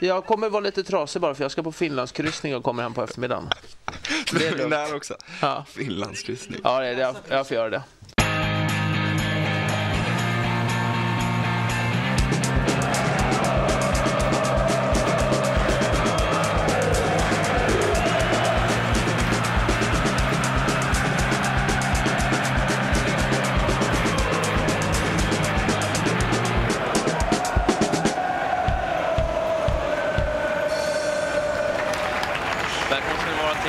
Jag kommer vara lite trasig bara för jag ska på Finlandskryssning och kommer hem på eftermiddagen. Det är lugnt. där också. Ja, Finlandskryssning. ja det är det. Jag, jag får göra det.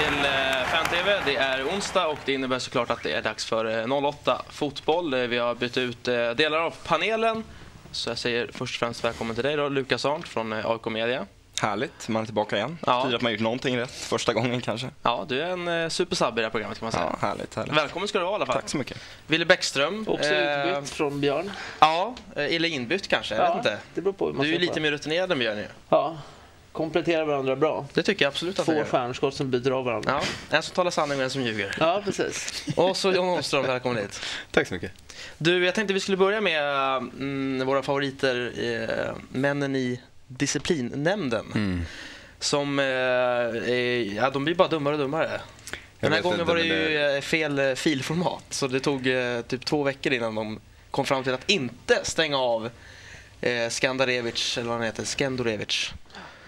Till eh, Fan-TV. Det är onsdag och det innebär såklart att det är dags för eh, 08 Fotboll. Eh, Vi har bytt ut eh, delar av panelen. Så jag säger först och främst välkommen till dig då, Lukas Arndt från eh, AIK Media. Härligt, man är tillbaka igen. Ja. Tyder att man gjort någonting rätt första gången kanske. Ja, du är en eh, supersub i det här programmet kan man säga. Ja, härligt, härligt. Välkommen ska du vara i alla fall. Tack så mycket. Wille Bäckström. Också eh, utbytt från Björn. Ja, eh, eller inbytt kanske. Jag vet inte. det beror på hur man Du är ju lite mer rutinerad än Björn ju. Ja, kompletterar varandra bra. Det tycker jag absolut att gör. stjärnskott som byter av varandra. Ja, en som talar sanning och en som ljuger. Ja, precis. Och så John Åström, välkommen hit. Tack så mycket. Du, jag tänkte vi skulle börja med mm, våra favoriter, eh, männen i disciplinnämnden. Mm. Som, eh, är, ja de blir bara dummare och dummare. Den här gången var det ju det- eh, fel eh, filformat, så det tog eh, typ två veckor innan de kom fram till att inte stänga av eh, Skandarevic, eller vad han heter,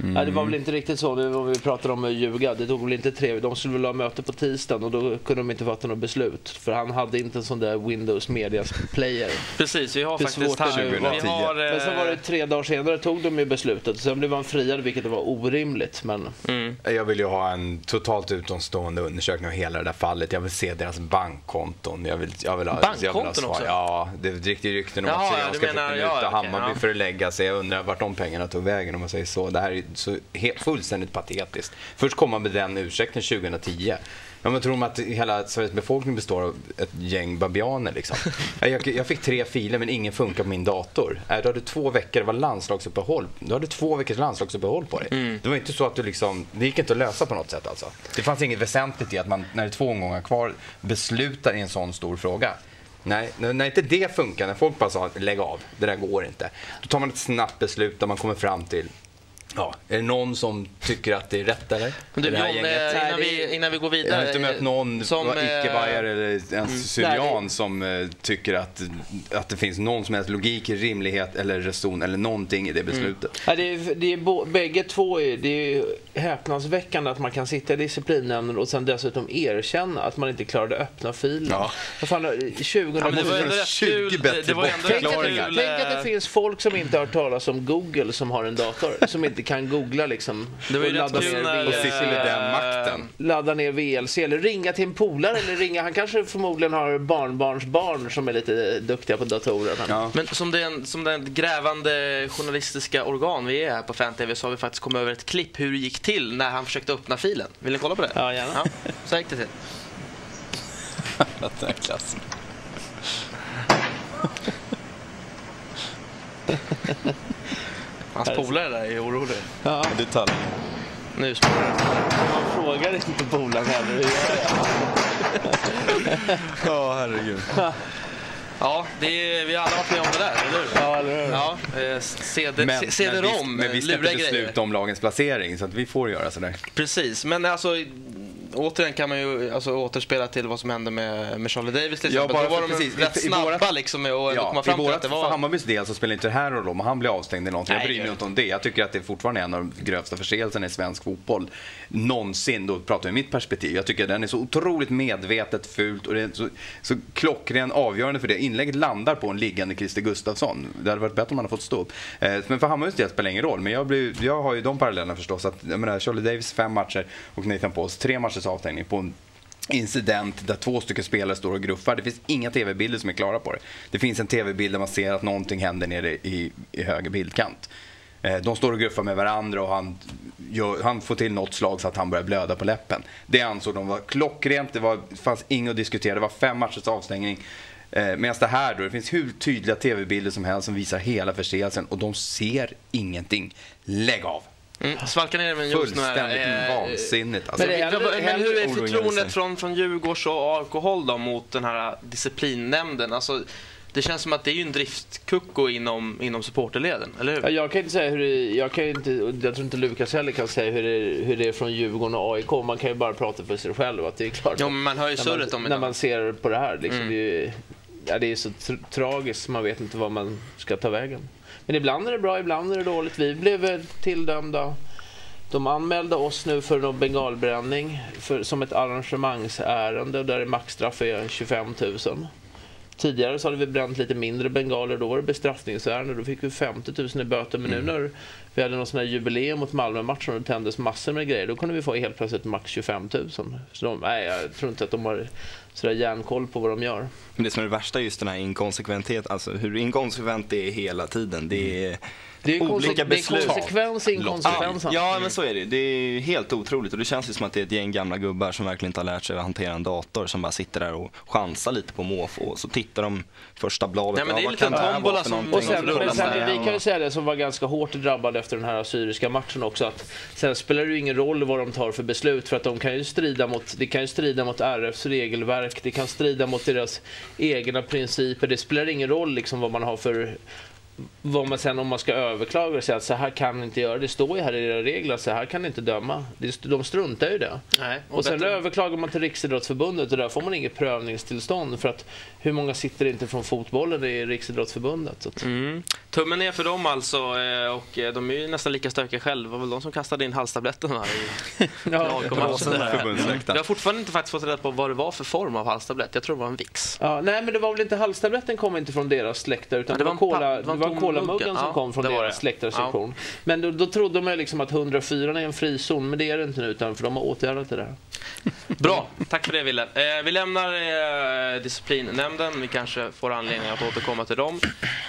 Skendorevic. Ja, det var väl inte riktigt så, det var vi pratade om att ljuga. Det tog väl inte tre, de skulle väl ha möte på tisdagen och då kunde de inte fatta något beslut. För han hade inte en sån där Windows Medias player. Precis, vi har Det faktiskt här... Vi 2010. har, eh, Men sen var det tre dagar senare tog de ju beslutet. Sen blev han friad vilket var orimligt. Men mm. Jag vill ju ha en totalt utomstående undersökning av hela det där fallet. Jag vill se deras bankkonton. Jag vill, jag vill ha, jag vill ha Bankkonton svar. också? Ja, det är riktigt rykten om att ja, Syrianska fick ja, muta okej, Hammarby ja. för att lägga sig. Jag undrar vart de pengarna tog vägen om man säger så. Det här är så helt, fullständigt patetiskt. Först kom man med den ursäkten 2010. Ja, men tror de att hela Sveriges befolkning består av ett gäng babianer liksom? Ja, Jag, jag fick tre filer men ingen funkar på min dator. Äh, Du hade två veckor, det var landslagsuppehåll. Du hade två veckors landslagsuppehåll på dig. Det var inte så att du liksom, det gick inte att lösa på något sätt alltså. Det fanns inget väsentligt i att man, när det är två omgångar kvar, beslutar i en sån stor fråga. Nej, när inte det funkar, när folk bara sa lägg av, det där går inte. Då tar man ett snabbt beslut där man kommer fram till Ja, är det någon som tycker att det är rätt eller? Men du Det här John, gänget? eh, innan, det- vi, innan vi går Jag vidare. har inte mött någon som, som, eh, icke-bajare eller ens Nej, syrian det- som eh, tycker att, att det finns någon som helst logik, rimlighet eller reson eller någonting i det beslutet. Ja, det är, det är bo, bägge två är, det är häpnadsväckande att man kan sitta i disciplinnämnden och sen dessutom erkänna att man inte klarade att öppna filen. Ja. Vad fan, 20 Ja, det var ändå rätt 20 kul. Det, bättre det var ändå Tänk att, bortförklaringar. kul. tänk att det eh, finns folk som inte har hört talas om Google som har en dator. Som inte kan googla liksom. Det var ju rätt ladda kul ner när... Och sitter med den eh, makten. ladda ner VLC eller ringa till en polare eller ringa. Han kanske förmodligen har barnbarnsbarn som är lite duktiga på datorer. Men... Ja. Men som den, som den grävande journalistiska organ vi är här på Fan-TV så har vi faktiskt kommit över ett klipp hur det gick till när han försökte öppna filen. Vill ni kolla på det? Ja, gärna. Ja, så gick det till. Den här klassen. Hans polare där är orolig. Ja, Detalj. Nu spårar det. man frågar inte polaren heller? Ja, herregud. Ja, det är, vi har alla varit med om det där, eller hur? Ja, eller hur? Ja, eh, CD, Men, men, CD men, vi, grejer. besluta om lagens placering så att vi får göra sådär. Precis, men alltså återigen kan man ju alltså, återspela till vad som hände med, med Charlie Davis till Ja, bara Då var för- de precis. rätt I- snabba vårat- liksom komma Ja, I fram till att det för var... Hammarbys del så spelar inte det här någon roll om han blir avstängd eller någonting. Nej, jag bryr mig inte om det. Jag tycker att det fortfarande är en av de grövsta förseelserna i svensk fotboll någonsin. Då pratar vi mitt perspektiv. Jag tycker att den är så otroligt medvetet fult och det är så, så klockren avgörande för det. Inlägget landar på en liggande Christer Gustafsson. Det hade varit bättre om han hade fått stå upp. Eh, Men för Hammarbys del spelar det ingen roll. Men jag, blir, jag har ju de parallellerna förstås. Att, jag menar, Charlie Davis fem matcher och Nathan Pauls tre matchers avstängning på en incident där två stycken spelare står och gruffar. Det finns inga tv-bilder som är klara på det. Det finns en tv-bild där man ser att någonting händer nere i, i höger bildkant. Eh, de står och gruffar med varandra och han, gör, han får till något slag så att han börjar blöda på läppen. Det ansåg de var klockrent, det, var, det fanns inget att diskutera, det var fem matchers avstängning. Eh, Medan det här då, det finns hur tydliga tv-bilder som helst som visar hela förseelsen och de ser ingenting. Lägg av! Mm, svalka ner med en. Fullständigt Eh, vansinnigt alltså. Men det Men, men hur är förtroendet från, från Djurgårds och AIK-håll då mot den här disciplinnämnden? Alltså, det känns som att det är ju en driftkucko inom, inom supporterleden, eller hur? Ja, Jag kan inte säga hur det, jag kan inte, jag tror inte Lukas heller kan säga hur det, hur det är från Djurgården och AIK. Man kan ju bara prata för sig själv. Att det är klart men man hör ju när surret man, om när man ser på det här. Liksom, Mm. det, är, ju- ja, det är så tr- tragiskt, man vet inte vad man ska ta vägen. Men ibland är det bra, ibland är det dåligt. Vi blev tilldömda. De anmälde oss nu för någon bengalbränning för, som ett arrangemangsärende där maxstraff är 25 000. Tidigare så hade vi bränt lite mindre bengaler, då var det bestraffningsärende. Då fick vi 50 000 i böter. Men nu när vi hade någon sån här jubileum mot Malmö-matchen och det tändes massor med grejer, då kunde vi få helt plötsligt max 25 000. Så de, nej, jag tror inte att de har sådär järnkoll på vad de gör. Men det som är det värsta är just den här inkonsekventhet, alltså hur inkonsekvent det är hela tiden. Det är Det är, olika konse- det är beslut. konsekvens i inkonsekvens. Ja, men så är det. Det är helt otroligt och det känns ju som att det är ett gäng gamla gubbar som verkligen inte har lärt sig att hantera en dator som bara sitter där och chansar lite på måfå och så tittar de första bladet. Nej, men det är vad lite tombola som-? Och sen, men sen, vi kan ju säga det som var ganska hårt drabbad efter den här assyriska matchen också att sen spelar det ju ingen roll vad de tar för beslut för att de kan ju strida mot, det kan ju strida mot RFs regelverk, det kan strida mot deras egna principer, det spelar ingen roll liksom vad man har för vad man sen om man ska överklaga och säga att så här kan ni inte göra, det står ju här i era regler så här kan ni inte döma. Det- De struntar ju i det. Nej, Och sen bättre- överklagar man till Riksidrottsförbundet och där får man inget prövningstillstånd för att hur många sitter inte från fotbollen i Riksidrottsförbundet? Så att, Mm. Tummen ner för dem alltså eh, och eh, de är ju nästan lika stökiga själva. Det var väl de som kastade in halstabletten här i ja. Vi har fortfarande inte faktiskt fått reda på vad det var för form av halstablett. Jag tror det var en Vicks. Ja, nej, men det var väl inte halstabletten kom inte från deras läktare utan Ja, det, det var, cola, pa- det det var en var mugg. som kom från deras det. läktarsektion. Men då, då trodde man liksom att 104 är en frizon, men det är det inte nu utan för de har åtgärdat det där. Bra, tack för det Wille. Eh, vi lämnar eh, disciplinnämnden. Vi kanske får anledning att återkomma till dem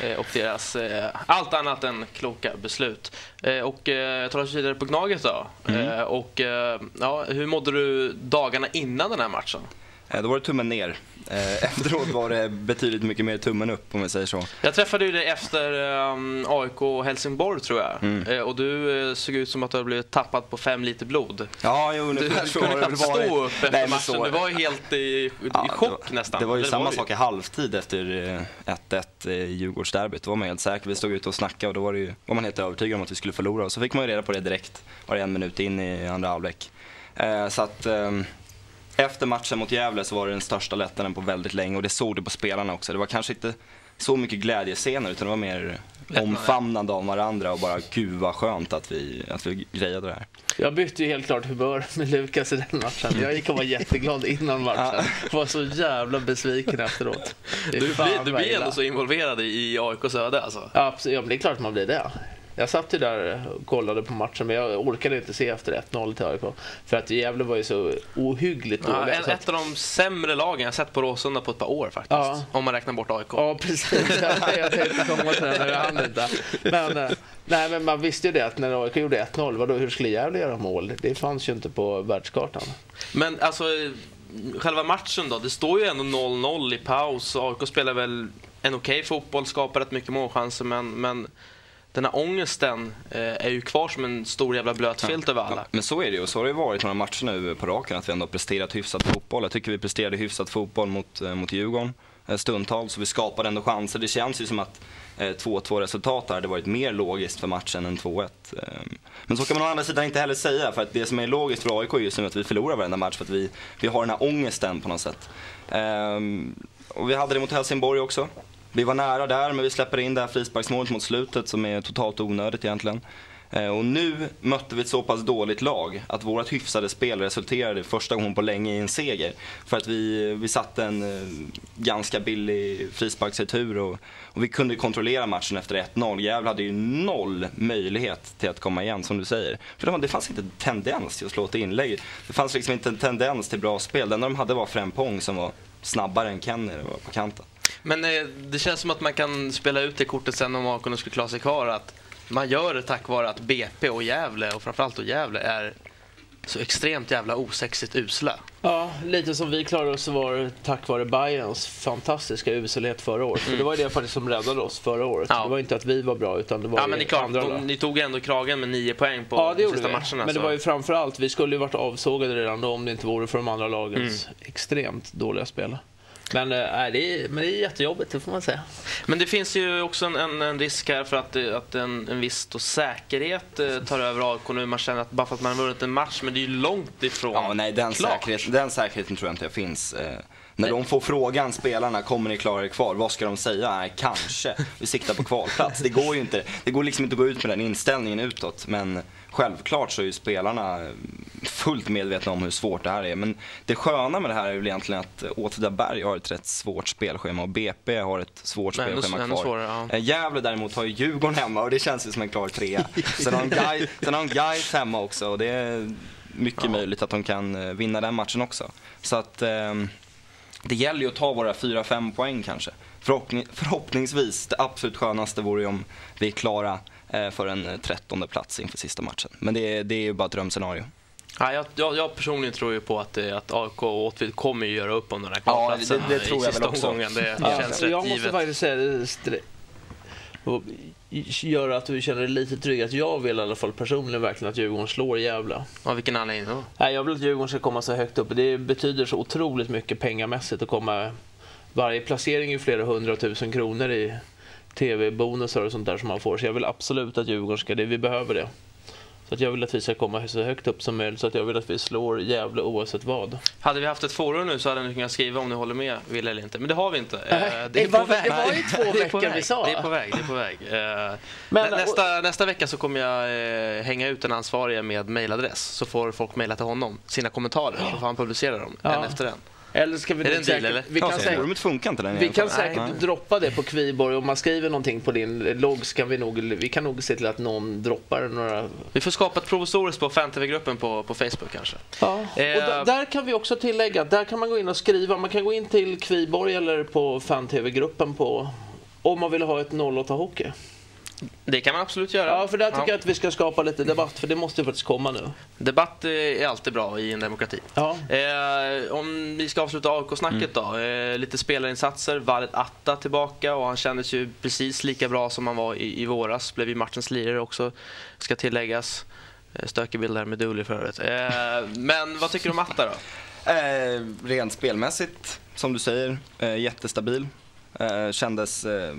eh, och deras eh, allt annat än kloka beslut. Eh, och eh, tar oss vidare på Gnaget då. Eh, och, eh, ja, hur mådde du dagarna innan den här matchen? Eh, Då var det tummen ner. Eh, Efteråt var det betydligt mycket mer tummen upp om vi säger så. Jag träffade ju dig efter um, AIK och Helsingborg tror jag. Mm. Eh, och du eh, såg ut som att du hade blivit tappad på fem liter blod. Ja, jo, Du så kunde knappt stå upp efter Nej, matchen. Du var ju helt i, i Ja, chock det, nästan. Det var ju Eller samma det sak i halvtid efter eh, 1-1 i Djurgårdsderbyt. Då var man helt säker. Vi stod ute och snackade och då var, det ju, var man helt övertygad om att vi skulle förlora. Och så fick man ju reda på det direkt, var det en minut in i andra halvlek. Eh, så att ehm, efter matchen mot Gävle så var det den största lättnaden på väldigt länge och det såg du på spelarna också. Det var kanske inte så mycket glädjescener utan det var mer omfamnande av varandra och bara gud vad skönt att vi, att vi grejade det här. Jag bytte ju helt klart humör med Lukas i den matchen. Jag gick och var jätteglad innan matchen. Var så jävla besviken efteråt. Du, blir, du blir ändå så involverad i, AIKs öde alltså. Ja, absolut. Ja, det är klart man blir det. Jag satt ju där och kollade på matchen, men jag orkade inte se efter 1-0 till AIK. För att Gävle var ju så ohyggligt Ja, dåliga. ett av de sämre lagen jag sett på Råsunda på ett par år faktiskt. Ja. Om man räknar bort AIK. Ja, precis. jag tänkte komma till det, men jag hann inte. Men, eh, nej, men man visste ju det att när AIK gjorde 1-0, vadå, hur skulle Gävle göra mål? Det fanns ju inte på världskartan. Men alltså, själva matchen då? Det står ju ändå 0-0 i paus. AIK spelar väl en okej fotboll, skapar rätt mycket målchanser, men, men den här ångesten eh, är ju kvar som en stor jävla blöt filt över alla. Ja, men så är det ju. Och så har det varit några matcher nu på raken att vi ändå har presterat hyfsat fotboll. Jag tycker vi presterade hyfsat fotboll mot, eh, mot Djurgården eh, stundtals. Så vi skapade ändå chanser. Det känns ju som att eh, 2-2 resultat hade varit mer logiskt för matchen än 2-1. Eh, Men så kan man å andra sidan inte heller säga. För att det som är logiskt för AIK är just nu att vi förlorar varenda match för att vi, vi har den här ångesten på något sätt. Ehm, Och vi hade det mot Helsingborg också. Vi var nära där, men vi släpper in det här frisparksmålet mot slutet som är totalt onödigt egentligen. Eh, och nu mötte vi ett så pass dåligt lag att vårt hyfsade spel resulterade första gången på länge i en seger. För att vi, vi satte en eh, ganska billig frisparksretur och, och vi kunde kontrollera matchen efter 1-0. Gävle hade ju noll möjlighet till att komma igen som du säger. För det, fanns inte en tendens till att slå ett inlägg. Det fanns liksom inte en tendens till bra spel. Det enda de hade var Frempong som var snabbare än Kenny det var på kanten. Men eh, det känns som att man kan spela ut det kortet sen om AIK skulle klara sig kvar. Att man gör det tack vare att BP och Gävle, och framförallt då Gävle, är så extremt jävla osexigt usla. Ja, lite som vi klarade oss var tack vare Bayerns fantastiska uselhet förra året. För det var det faktiskt som räddade oss förra året. Ja. Det var inte att vi var bra, utan det var Ja, men det är klart, andra de, ni tog ändå kragen med nio poäng på Ja, det de sista vi. matcherna. Men det så- var ju framför allt, vi skulle ju varit avsågade redan då om det inte vore för de andra lagens Mm. extremt dåliga spel. Men, äh, det är, men det är jättejobbigt, det får man säga. Men det finns ju också en, en, en risk här för att, eh, att en, en viss då säkerhet eh, tar över AIK nu. Man känner att bara för att man har vunnit en match, men det är ju långt ifrån Ja, nej, den, klart. säkerhet, den säkerheten tror jag inte finns. Eh, när de får frågan, spelarna, kommer ni klara er kvar? Vad ska de säga? Nej, kanske. Vi siktar på kvalplats. Det går ju inte. Det går liksom inte att gå ut med den inställningen utåt. Men självklart så är ju spelarna fullt medvetna om hur svårt det här är. Men det sköna med det här är väl egentligen att Åtvidaberg har ett rätt svårt spelschema och BP har ett svårt Nej, spelschema ännu kvar. svårare, ja. Eh, Gävle däremot har ju Djurgården hemma och det känns ju som en klar trea. Sen har de Gais- sen har de Gais hemma också och det är mycket möjligt att de kan eh, vinna den matchen också. Så att ehm, det gäller ju att ta våra 4-5 poäng kanske. Förhoppning, förhoppningsvis, det absolut skönaste vore ju om vi är klara eh, för en eh, trettonde plats inför sista matchen. Men det, är- det är ju bara ett drömscenario. Ja, jag, jag, jag personligen tror ju på att, eh, att AIK och Åtvid kommer ju göra upp om den här Ja, kvalplatsen det- det tror i jag sista väl också. omgången. Det Ja. känns jag rätt måste givet. faktiskt säga göra att du känner dig lite trygg. Att jag vill i alla fall personligen verkligen att Djurgården slår Gävle. Av vilken anledning då? Nej, jag vill att Djurgården ska komma så högt upp. Det betyder så otroligt mycket pengamässigt att komma... Varje placering är ju flera hundratusen kronor i tv-bonusar och sånt där som man får. Så jag vill absolut att Djurgården ska det. Vi behöver det. Så att jag vill att vi ska komma så högt upp som möjligt. Så att jag vill att vi slår Gävle oavsett vad. Hade vi haft ett forum nu så hade ni kunnat skriva om ni håller med Wille eller inte. Men det har vi inte. Nej, Eh, det var- det var ju två är på veckor vi väg. sa. Det är på väg. Det är på väg. Eh, Men- nä- nästa, nästa vecka så kommer jag eh, hänga ut den ansvariga med mailadress. Så får folk mejla till honom sina kommentarer. Så får han publicera dem Ja. en efter en. Eller ska vi Är det en deal, eller? Vi kan säkert, forumet funkar inte den vi kan säkert Nej. droppa det på Kviborg. Om man skriver någonting på din logg så kan vi nog, vi kan nog se till att någon droppar några Vi får skapa ett provisoriskt på fan-tv-gruppen på, på Facebook kanske. Ja, och Eh, där, där kan vi också tillägga där kan man gå in och skriva. Man kan gå in till Kviborg eller på fan-tv-gruppen på om man vill ha ett 08 hockey. Det kan man absolut göra. Ja, för där tycker Ja. jag att vi ska skapa lite debatt för det måste ju faktiskt komma nu. Debatt eh, är alltid bra i en demokrati. Ja. Eh, om vi ska avsluta AIK-snacket då. Eh, lite spelarinsatser. Valet Atta tillbaka och han kändes ju precis lika bra som han var i, i våras. Blev ju matchens lirare också, ska tilläggas. Eh, Stökig bild där med Dooley för övrigt. Eh, men vad tycker du om Atta då? Eh, rent spelmässigt, som du säger, eh, jättestabil. Eh, kändes eh,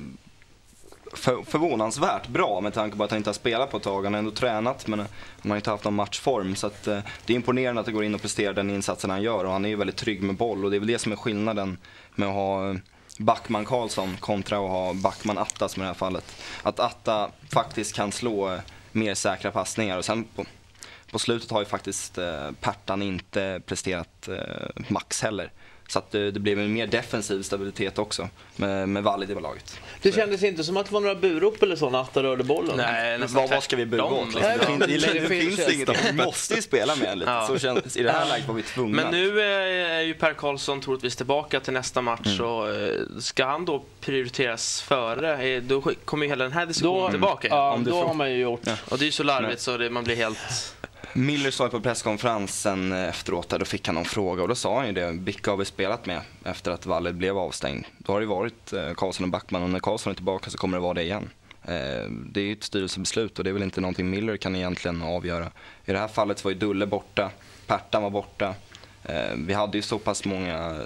för, förvånansvärt bra med tanke på att han inte har spelat på ett tag. Han har ändå tränat men eh, han har inte haft någon matchform. Så att, eh, det är imponerande att det går in och presterar den insatsen han gör och han är ju väldigt trygg med boll och det är väl det som är skillnaden med att ha eh, Backman Karlsson kontra att ha Backman Atta som i det här fallet. Att Atta faktiskt kan slå eh, mer säkra passningar och sen på, på slutet har ju faktiskt eh, Pertan inte presterat eh, max heller. Så att det, det blev en mer defensiv stabilitet också med, med Valid i laget. Det kändes inte som att det var några burop eller så när Atta rörde bollen. Nej, Vad, vad ska vi bura åt? Liksom? Nej, Det, fin- men det, det finns finns inget. Vi måste ju spela med lite. Ja. Så känns, I det här läget var vi tvungna. Men nu eh, är ju Per Karlsson troligtvis tillbaka till nästa match. Och, eh, ska han då prioriteras före? Eh, Då kommer ju hela den här diskussionen Då, tillbaka. ja, då har man ju gjort... Och det är ju så larvigt så det, man blir helt... Miller sa ju på presskonferensen eh, efteråt, där, då fick han någon fråga och då sa han ju det. Vilka har vi spelat med efter att Valid blev avstängd? Då har det varit eh, Karlsson och Backman och när Karlsson är tillbaka så kommer det vara det igen. Eh, det är ju ett styrelsebeslut och det är väl inte någonting Miller kan egentligen avgöra. I det här fallet var ju Dulle borta, Pertan var borta. Vi hade ju så pass många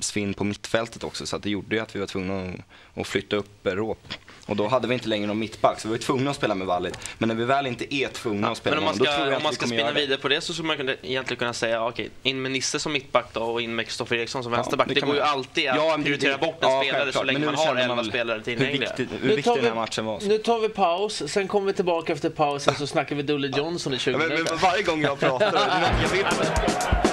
svinn på mittfältet också så att det gjorde ju att vi var tvungna att- flytta upp Råp. Och då hade vi inte längre någon mittback så vi var tvungna att spela med Valid. Men när vi väl inte är tvungna att spela med man honom, då tror ska, jag om att man vi ska spinna vidare på det så skulle man kunna, egentligen kunna säga okej, in med Nisse som mittback då och in med Kristoffer Eriksson som vänsterback. det det går ju alltid att Ja, prioritera bort en ja, spelare så länge man har känner 11 väl spelare Hur tillgängliga. viktig, hur Nu viktig tar den här vi- matchen var. Nu tar vi paus, sen kommer vi tillbaka efter pausen så snackar vi Dully Johnson i 20 Ja, men, men minuter. varje gång jag pratar, jag vet.